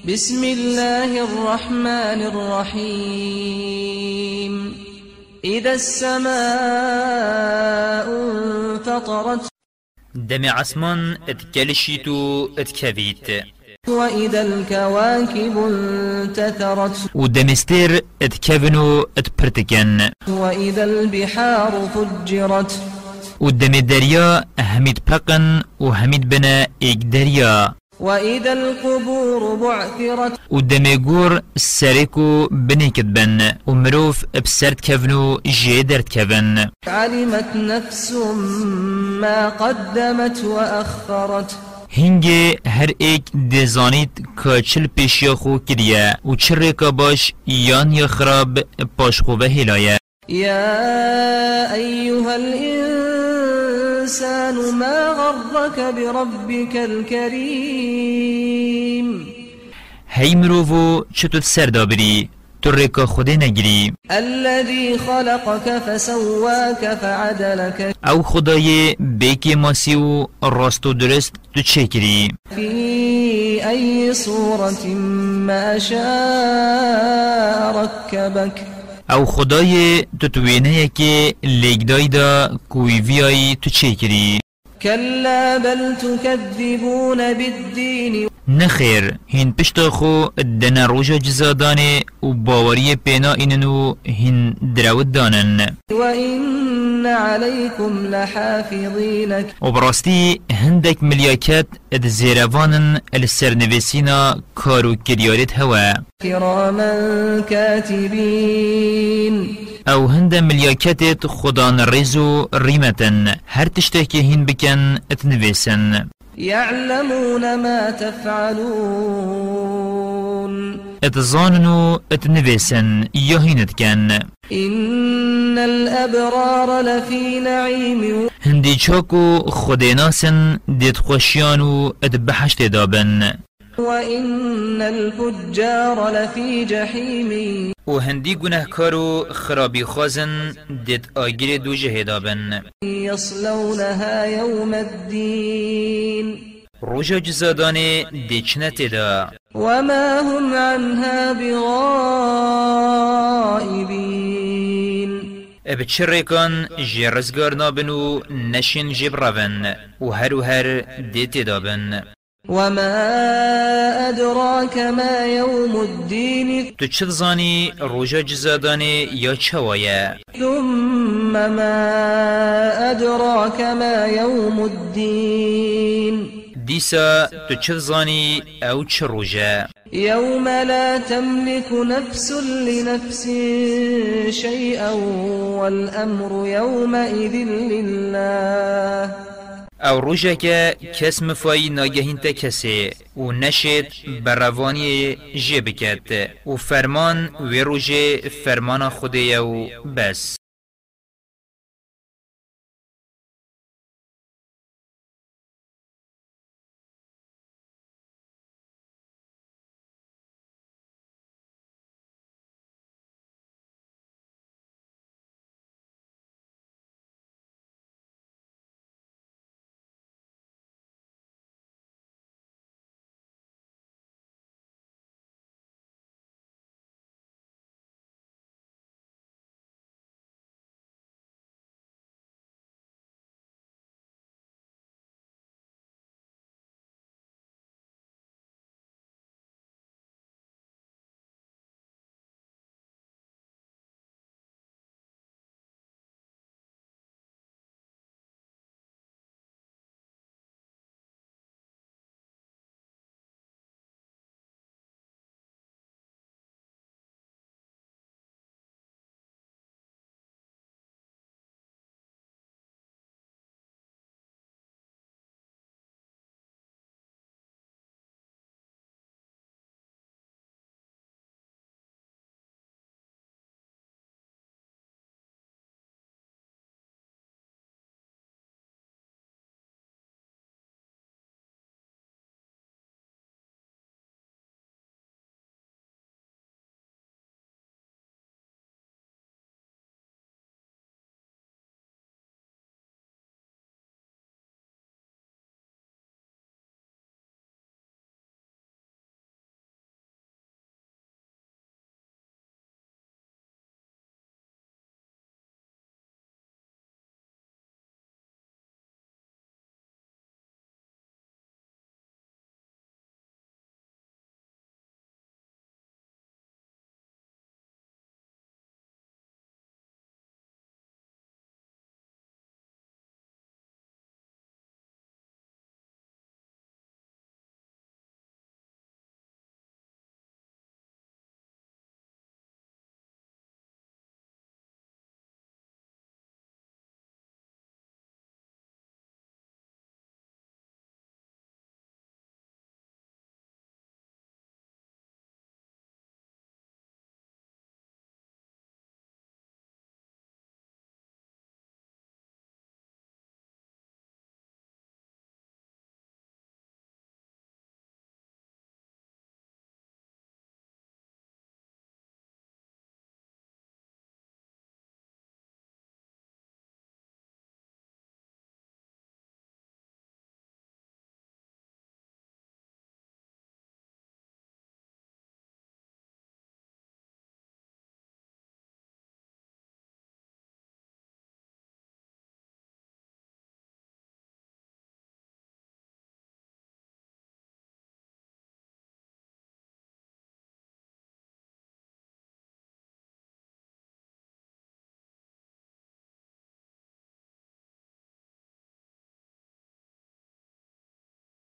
بسم الله الرحمن الرحيم. إذا السماء انفطرت دم عسمان اتكلشيتو اتكفيت وإذا الكواكب انتثرت ودمستير اتكفنو اتبرتكن وإذا البحار فجرت ودم الدريا هميد بقن وهميد بنا ايك دريا وإذا القبور بعثرت ودميگور سريكو بني كتبن ومروف بسرت كفنو جيدرت كفن. علمت نفس ما قدمت وأخرت. هنگه هر ایک دزانید که چل پیشیا خو کریه و چل ریکا باش یان یا خراب پاش خوبه هلایه. يا أيها الإنسان ما غرك بربك الكريم. هی مروفو چطور سر دابری تو ریکا خوده نگیری الذي خلقك فسواك فعدلك. أو خدای بیکی ماسی و راست و درست تو چه کری في أي صورة ما شاء ركبك. او خدای تو توینه که لگدای دا کوی ویای تو چه کری؟ كلا بل تكذبون بالدين. نخیر هین پشتا خو دن روژا جزادانه و باوری پینا ایننو هین درود دانن. وإن عليكم لحافظين. و براستی هندک ملیاکت اد زیروانن السرنویسینا کارو کریارت هوا كراما كاتبين. أو هند ملیاکتت خدان رزو ریمتن هر تشتکی هین بکن اتنویسن يعلمون ما تفعلون یا هینت کن إن الأبرار لفي نعيم هندی چاکو خودیناسن دید خوشیانو ات بحشت دابن وإن الفجار لفي جحيم. و هندی گناهکارو خرابی خوازن دید آگیر دو جهدابن يصلونها يوم الدين. روژا جزادانه دیچنت دا وما هم عنها بغائبين. اب چرکان جرزگار نابن و نشین جبراون و هر و هر دیت دابن. وما أدراك ما يوم الدين تو چه زانی روژا جزادانه یا چوایه ثم ما أدراك ما يوم الدين زانی أو چه روژه؟ يوم لا تملك نفس لنفس شيئا والأمر يومئذ لله او روژه که کس مفایی ناگهین کسی و نشد بروانی جه بکد و فرمان و روژه فرمان خوده و بس